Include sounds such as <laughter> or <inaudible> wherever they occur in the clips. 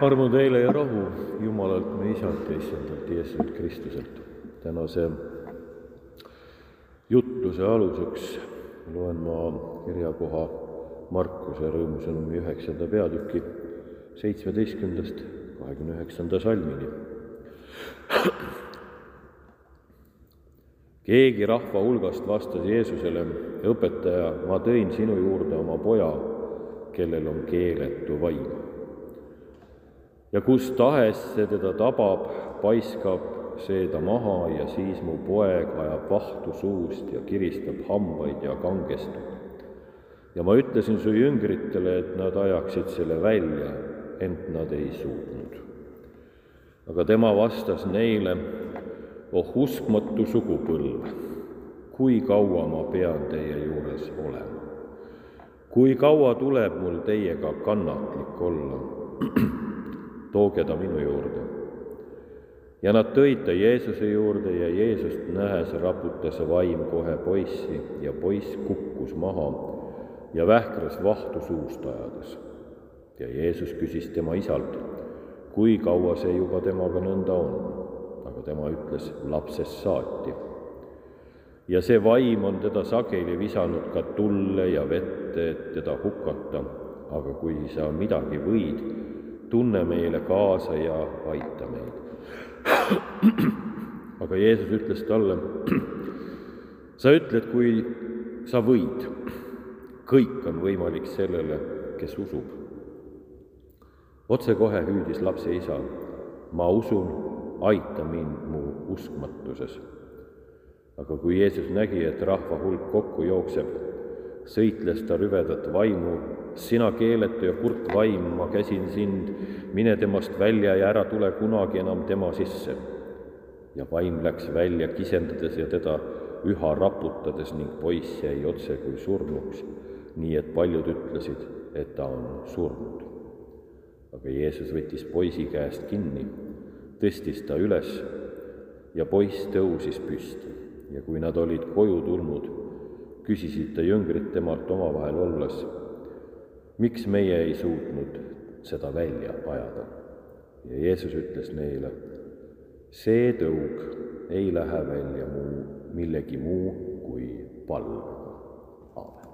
armu teile ja rahu Jumalalt, me isalt ja issandalt Jeesuselt Kristuselt. tänase jutluse aluseks loen ma kirjakoha Markuse rõõmusõnumi üheksanda peatüki seitsmeteistkümnendast kahekümne üheksanda salmini. keegi rahva hulgast vastas Jeesusele, õpetaja, ma tõin sinu juurde oma poja, kellel on keeletu vaim. Ja kus tahes see teda tabab, paiskab see ta maha ja siis mu poeg ajab vahtu suust ja kiristab hambaid ja kangestub. ja ma ütlesin su jüngritele, et nad ajaksid selle välja, ent nad ei suutnud. aga tema vastas neile, oh uskmatu sugupõlv, kui kaua ma pean teie juures olema? kui kaua tuleb mul teiega kannatlik olla? <clears throat> tooge ta minu juurde. ja nad tõid ta Jeesuse juurde ja Jeesust nähes raputas vaim kohe poissi ja poiss kukkus maha ja vähkras vahtu suust ajades. ja Jeesus küsis tema isalt, kui kaua see juba temaga nõnda on? aga tema ütles lapsest saati ja see vaim on teda sageli visanud ka tulle ja vette, et teda hukata, aga kui sa midagi võid, tunne meile kaasa ja aita meid. aga Jeesus ütles talle, <clears throat> sa ütled, kui sa võid, kõik on võimalik sellele, kes usub. otsekohe hüüdis lapse isa, ma usun, aita mind mu uskmatuses aga kui Jeesus nägi, et rahva hulk kokku jookseb, sõitles ta rüvedat vaimu, sina keeletu ja kurt vaim, ma käsin sind, mine temast välja ja ära tule kunagi enam tema sisse. ja vaim läks välja kisendades ja teda üha raputades ning poiss jäi otse kui surnuks, nii et paljud ütlesid, et ta on surnud. aga Jeesus võttis poisi käest kinni, tõstis ta üles ja poiss tõusis püsti ja kui nad olid koju tulnud, küsisid ta jüngrid temalt omavahel olles, miks meie ei suutnud seda välja ajada. ja Jeesus ütles neile, see tõug ei lähe välja muu, millegi muu kui palvega. aamen.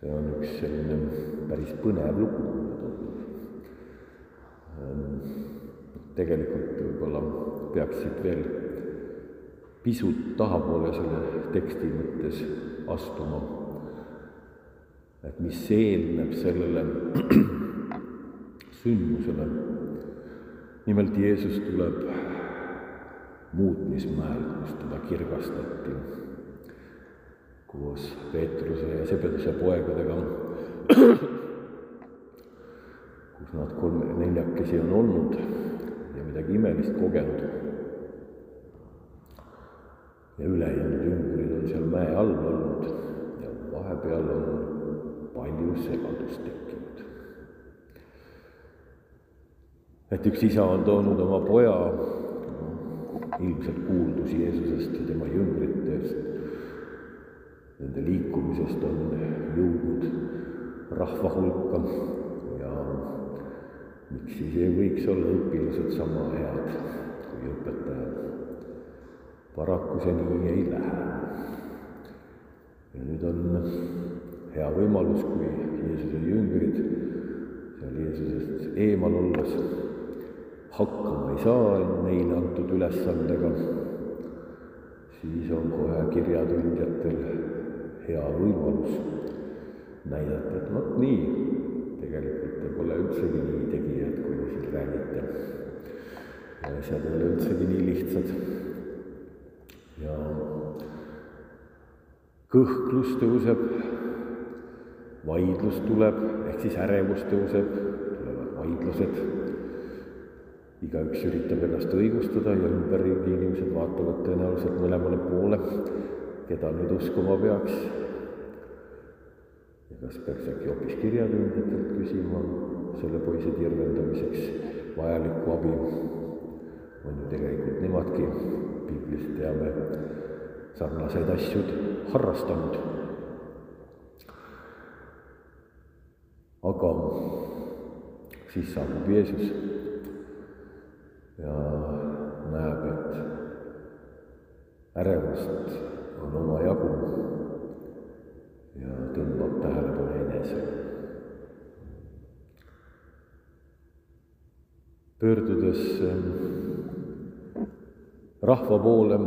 See on üks selline päris põnev lugu, mulle tundub. tegelikult võib-olla peaks siit veel pisut tahapoole selle teksti mõttes astuma. et mis eelneb sellele <clears throat> sündmusele. nimelt Jeesus tuleb muutmismäel, kus teda kirgastati koos Peetruse ja Sebeduse poegadega, kus nad kolm, neljakesi on olnud ja midagi imelist kogenud. ja ülejäänud jüngrid on seal mäe all olnud ja vahepeal on palju segadust tekkinud. et üks isa on toonud oma poja, ilmselt kuuldus Jeesusest ja tema jüngritest nende liikumisest on jõudnud rahva hulka ja miks siis ei võiks olla õpilased sama head kui õpetajad. paraku see nii ei lähe. ja nüüd on hea võimalus, kui Jeesuse jüngrid seal Jeesusest eemal olles hakkama ei saa neile antud ülesandega, siis on kohe kirjatundjatel hea võimalus näidata, et vot nii, tegelikult te pole üldsegi nii tegijad, kui te siin räägite. ja asjad ei ole üldsegi nii lihtsad. ja kõhklus tõuseb, vaidlus tuleb, ehk siis ärevus tõuseb, tulevad vaidlused. igaüks üritab ennast õigustada ja ümberringi inimesed vaatavad tõenäoliselt mõlemale poole keda nüüd uskuma peaks. ja kas peaks äkki hoopis kirjatundjatelt küsima selle poisi tirveldamiseks vajalikku abi. on ju tegelikult nemadki piiblist teame sarnaseid asju harrastanud. aga siis saabub Jeesus ja näeb, et ärevust on omajagu ja tõmbab tähelepanu enesele. pöördudes ähm, rahva poole,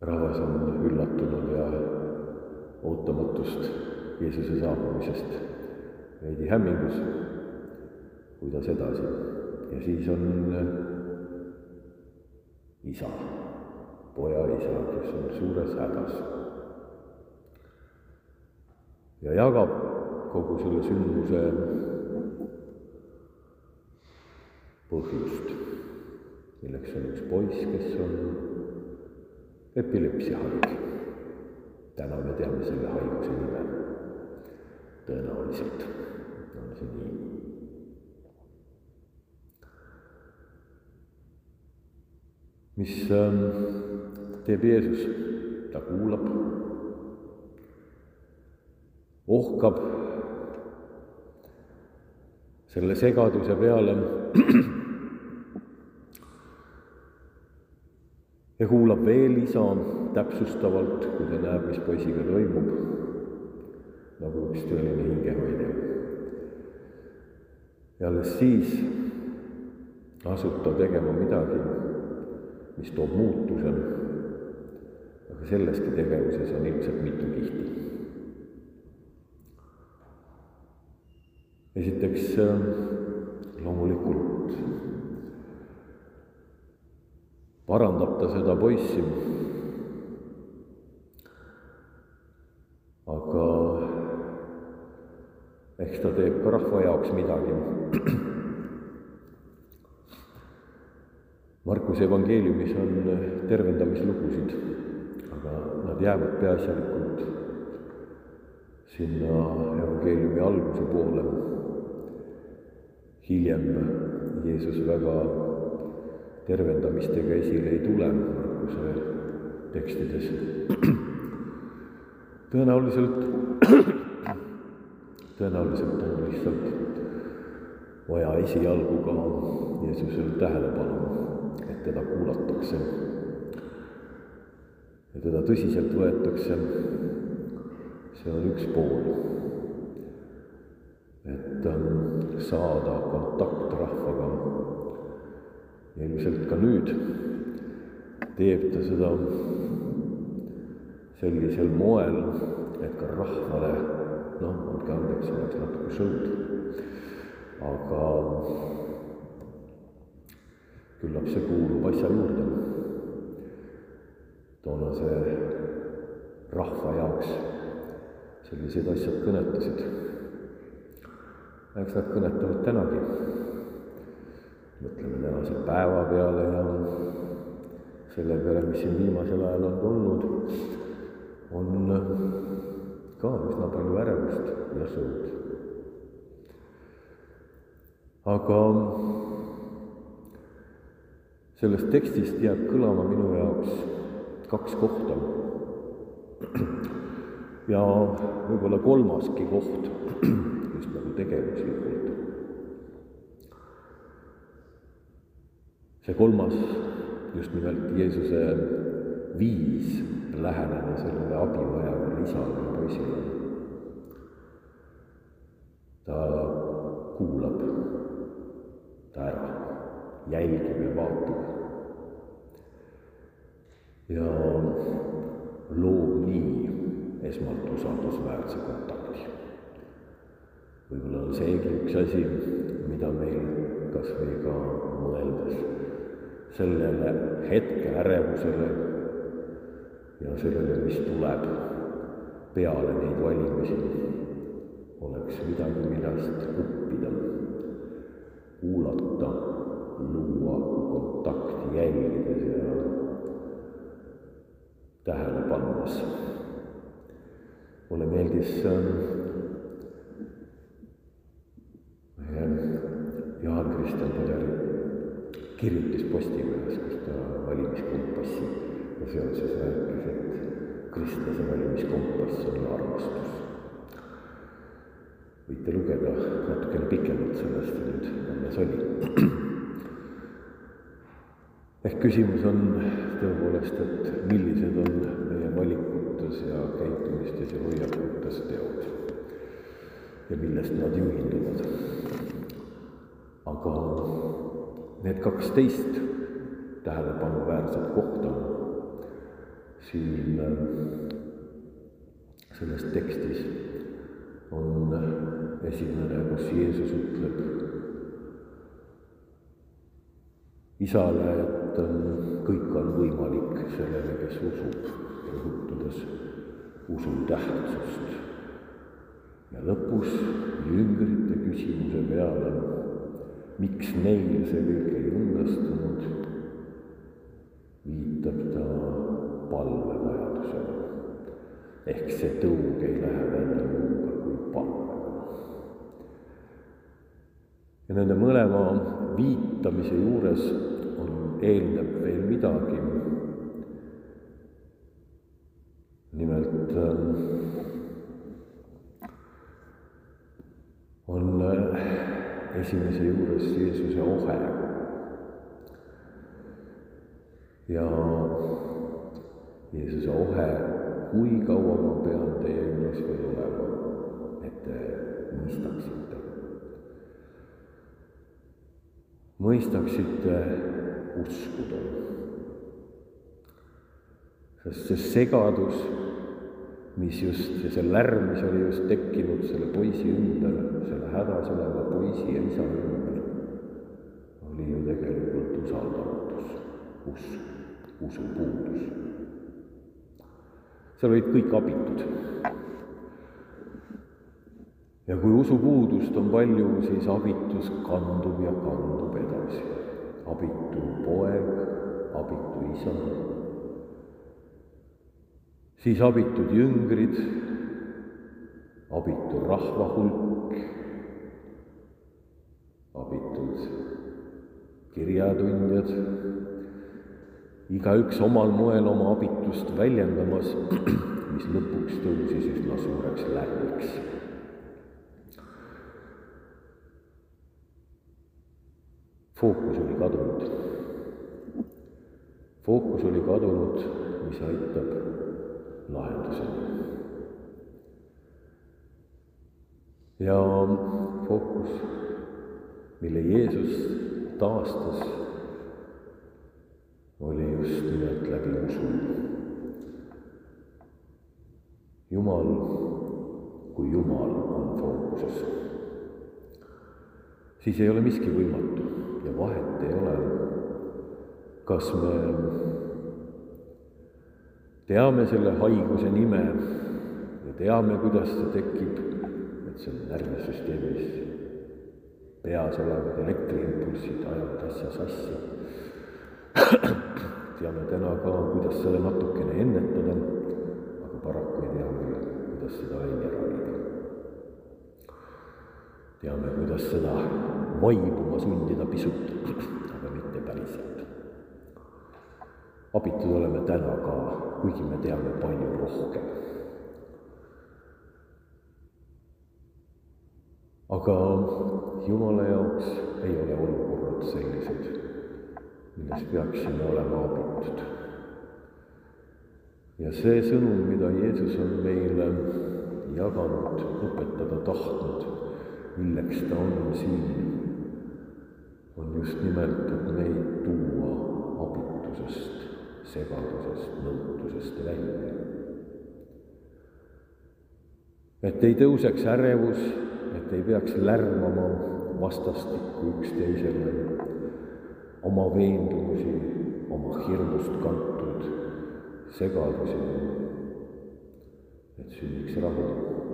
rahvas on üllatunud ja ootamatust Jeesuse saabumisest veidi hämmingus, kuidas edasi. ja siis on äh, isa, poja isa, kes on suures hädas. ja jagab kogu selle sündmuse põhjust, milleks on üks poiss, kes on epilepsiahaige. täna me teame selle haiguse nime. tõenäoliselt on see nii. mis ähm, teeb Jeesus? ta kuulab, ohkab selle segaduse peale <clears throat> ja kuulab veel isa täpsustavalt, kui ta näeb, mis poisiga toimub, nagu üks tõeline hingehoidja. ja alles siis asub ta tegema midagi, mis toob muutuse. Selleski tegevuses on ilmselt mitu kihti. esiteks loomulikult parandab ta seda poissi. aga eks ta teeb ka rahva jaoks midagi. Markuse evangeeliumis on tervendamislugusid, aga nad jäävad peaasjalikult sinna evangeeliumi alguse poole. hiljem Jeesus väga tervendamistega esile ei tule Markuse tekstides. tõenäoliselt, tõenäoliselt on lihtsalt vaja esialgu ka Jeesusele tähelepanu, et teda kuulatakse ja teda tõsiselt võetakse. see on üks pool. et ähm, saada kontakt rahvaga ilmselt ka nüüd teeb ta seda sellisel moel, et ka rahvale, noh, andke andeks, oleks natuke show'd, aga küllap see kuulub asja juurde. Toonase rahva jaoks sellised asjad kõnetasid. eks nad kõnetavad tänagi mõtleme tänase päeva peale ja selle peale, mis siin viimasel ajal on olnud, on ka üsna palju ärevust ja sõud. aga sellest tekstist jääb kõlama minu jaoks kaks kohta. ja võib-olla kolmaski koht, just nagu tegevuslikult see kolmas, just nimelt Jeesuse viis läheneda sellele abivajavale isale ja poisile. ta kuulab ta ära, jälgib ja vaatab. ja loob nii esmalt usaldusväärse kontakti. võib-olla on seegi üks asi, mida meil kas või ka mõeldes sellele hetke ärevusele ja sellele, mis tuleb peale neid valimisi, oleks midagi, millest õppida, kuulata, luua kontakti, jälgides ja tähele pannes. mulle meeldis Jaan Kristjan Padari kirjutis Postimehes, kus ta valimiskompassi seoses rääkis, et kristlase valimiskompass on armastus. võite lugeda natukene pikemalt sellest, nüüd alles oli. <clears throat> ehk küsimus on tõepoolest, et millised on meie valikutes ja käitumistes ja hoiakutes teod ja millest nad juhinduvad. aga need kaksteist tähelepanuväärset kohta siin selles tekstis on esimene, kus Jeesus ütleb isale, et kõik on võimalik sellele, kes usub, rõhutades usu tähtsust. ja lõpus jüngrite küsimuse peale miks neil see kõik ei õnnestunud, viitab ta palvevajadusele. ehk see tõug ei lähe välja muuga kui palvega. ja nende mõlema viitamise juures on, eelneb veel midagi. nimelt on esimese juures Jeesuse ohe. ja Jeesuse ohe, kui kaua ma pean teie juures veel olema, et te mõistaksite. mõistaksite uskuda. sest see segadus mis just, ja see lärm, mis oli just tekkinud selle poisi ümber, selle hädas oleva poisi ja isa ümber, oli ju tegelikult usaldamatus, usk, usupuudus. seal olid kõik abitud. ja kui usupuudust on palju, siis abitus kandub ja kandub edasi. Abitu poeg, abitu isa siis abitud jüngrid, abitu rahva hulk, abitud kirjatundjad, igaüks omal moel oma abitust väljendamas, <clears throat> mis lõpuks tõusis üsna suureks lärmiks. Fookus oli kadunud. fookus oli kadunud, mis aitab lahenduseni. ja fookus, mille Jeesus taastas, oli just nimelt läbi usu. Jumal kui Jumal on fookuses. Siis ei ole miski võimatu ja vahet ei ole, kas me teame selle haiguse nime ja teame, kuidas see tekib, et see on närvisüsteemis peas olevad elektriimpulssid ajavad asja sassi. teame täna ka, kuidas seda natukene ennetada, aga paraku ei tea veel, kuidas seda välja ravida. teame, kuidas seda vaibuma sundida pisut, aga mitte päriselt. abitud oleme täna ka kuigi me teame palju rohkem. aga Jumala jaoks ei ole olukorrad sellised, milles peaksime olema abitud. ja see sõnum, mida Jeesus on meile jaganud, õpetada tahtnud, milleks ta on siin, on just nimelt, et meid tuua abitusest segadusest, nõutusest välja. et ei tõuseks ärevus, et ei peaks lärmama vastastikku üksteisele oma veendumusi, oma hirmust kantud segadusi, et sünniks rahu.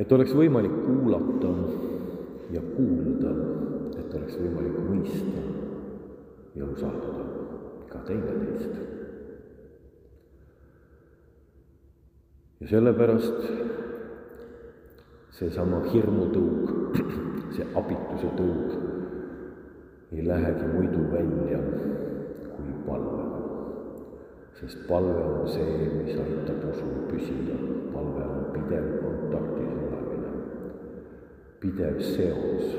Et oleks võimalik kuulata ja kuulda, et oleks võimalik mõista ja usaldada ka teineteist. ja sellepärast seesama hirmutõug see abituse tõug ei lähegi muidu välja kui palvega. Sest palve on see, mis aitab usul püsida, palve on pidev kontaktis olemine, pidev seos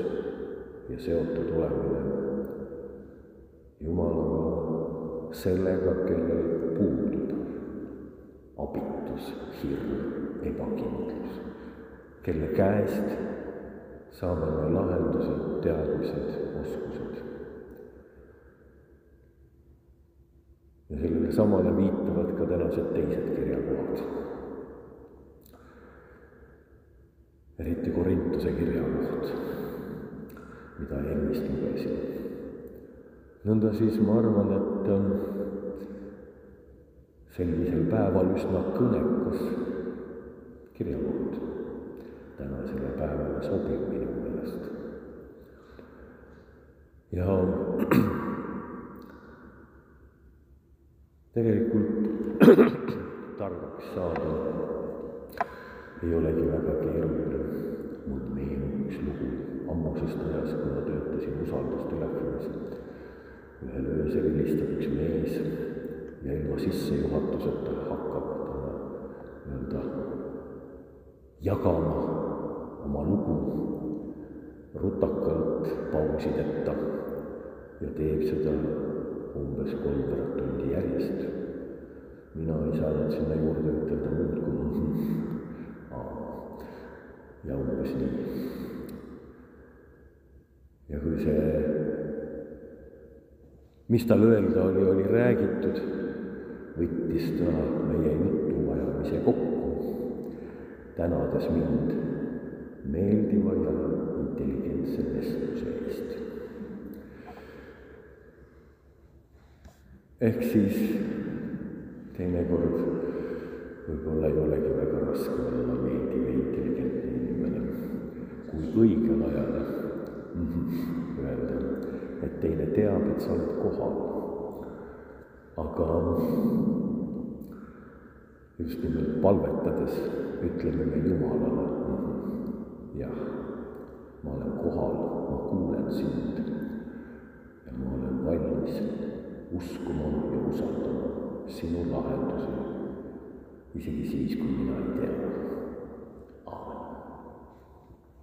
ja seotud olemine. Jumalaga, sellega, kellel puudub abitus, hirm, ebakindlus, kelle käest saame me lahendused, teadmised, ja samale viitavad ka tänased teised kirjakohad. eriti Korintuse kirja koht, mida ennist lugesin. nõnda siis ma arvan, et ähm, sellisel päeval üsna kõnekas kirjakoht tänasele päevale sobib minu meelest. ja <clears throat> tegelikult targaks saada ei olegi väga keeruline. mul meenub üks lugu ammusest ajast, kui ma töötasin usaldustelefonis. ühel öösel helistab üks mees ja ilma sissejuhatuseta hakkab talle nii-öelda jagama oma lugu rutakalt pausideta ja teeb seda umbes kolmveerand tundi järjest. mina ei saanud sinna juurde ütelda muud kui ja umbes nii. ja kui see, mis tal öelda oli, oli räägitud, võttis ta meie jutuajamise kokku, tänades mind meeldiva ja intelligentse vestluse eest. Ehk siis teinekord võib-olla ei olegi väga raske olla meeldiv ja intelligentne inimene, kui õigel ajal öelda, et teine teab, et sa oled kohal. aga just nimelt palvetades ütleme me Jumalale, jah, ma olen kohal, ma kuulen sind ja ma olen valmis uskuma ja usaldama sinu lahendusi. isegi siis, kui mina ei tea